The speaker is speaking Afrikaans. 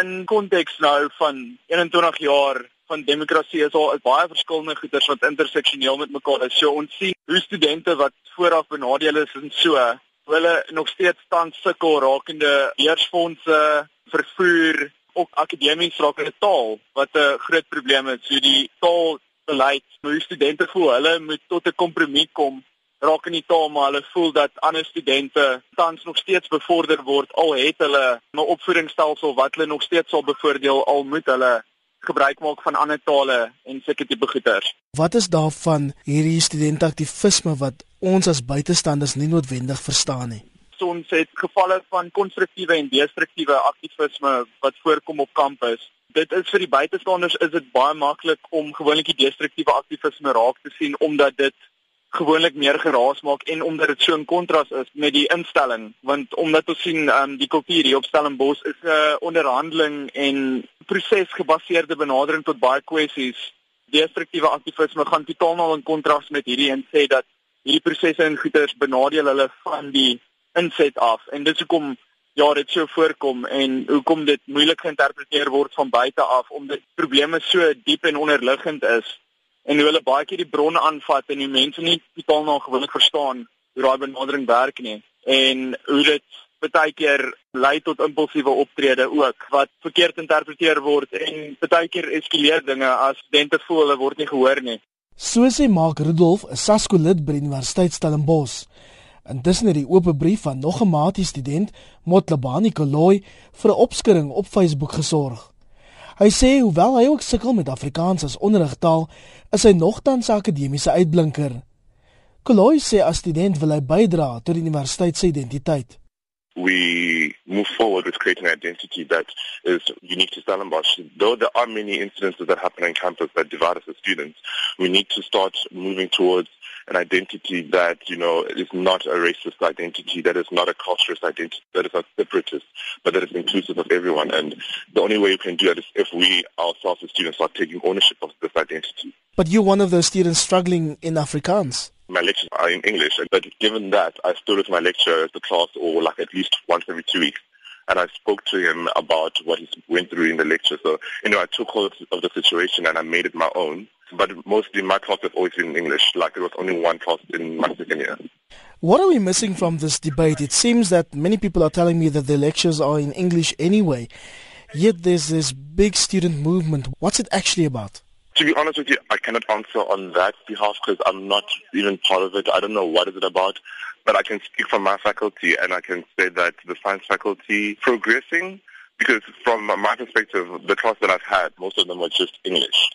In konteks nou van 21 jaar van demokrasie is al baie verskillende goeders wat interseksioneel met mekaar is. So ons sien hoe studente wat vooraf benadeel is en so, hulle nog steeds tans sukkel rakende beursfondse, vervoer, ook akademies rakende taal wat 'n groot probleem is. So die taalbeleid, hoe studente voel, hulle moet tot 'n kompromie kom raak in die taal maar hulle voel dat ander studente tans nog steeds bevorder word al het hulle 'n opvoedingsstelsel wat hulle nog steeds sal bevoordeel al moet hulle gebruik maak van ander tale en sulke tipe goeters. Wat is daarvan hierdie studentaktivisme wat ons as buitestanders nie noodwendig verstaan nie? Ons het gevalle van konstruktiewe en destruktiewe aktivisme wat voorkom op kampus. Dit is vir die buitestanders is dit baie maklik om gewoonlik die destruktiewe aktivisme raak te sien omdat dit gewoonlik meer geraas maak en omdat dit so 'n kontras is met die instelling want omdat ons sien um, die kultuur hier op Stellenbosch is 'n uh, onderhandeling en prosesgebaseerde benadering tot baie kwessies. Destruktiewe aktivisme gaan totaal nou in kontras met hierdie en sê dat hierdie prosesse en goeders benadeel hulle van die inset af. En dit is hoekom ja dit so voorkom en hoekom dit moeilik geïnterpreteer word van buite af omdat probleme so diep en onderliggend is en hulle baie keer die bronne aanvat en die mense nie totaal nog gewoonlik verstaan hoe daai benadering werk nie en hoe dit baie keer lei tot impulsiewe optrede ook wat verkeerd interpreteer word en baie keer eskaleer dinge as studente voel hulle word nie gehoor nie. So sê Mark Rudolf, 'n SASCO lid by die Universiteit Stellenbosch. Intussen het die oop brief van nog 'n maatie student, Motlabani Koloi, vir 'n opskudding op Facebook gesorg. Hy sê hoewel hy ook sukkel met Afrikaans as onderrigtaal, is hy nogtans 'n akademiese uitblinker. Koloi sê as student wil hy bydra tot die universiteit se identiteit. We move forward with creating an identity that is unique to Stellenbosch. Though there are many incidences that happen on campus that divide us as students, we need to start moving towards an identity that, you know, is not a racist identity, that is not a culturist identity, that is not separatist, but that is inclusive of everyone. And the only way we can do that is if we ourselves as students start taking ownership of this identity. But you're one of those students struggling in Afrikaans. My lectures are in English, but given that, I still with my lecture at the class or like at least once every two weeks and I spoke to him about what he went through in the lecture. So, you know, I took hold of the situation and I made it my own. But mostly my class has always been in English. Like there was only one class in my second year. What are we missing from this debate? It seems that many people are telling me that the lectures are in English anyway. Yet there's this big student movement. What's it actually about? To be honest with you, I cannot answer on that behalf because I'm not even part of it. I don't know what is it about. but I can speak from my faculty and I can say that the science faculty progressing because from my perspective, the class that I've had, most of them were just English.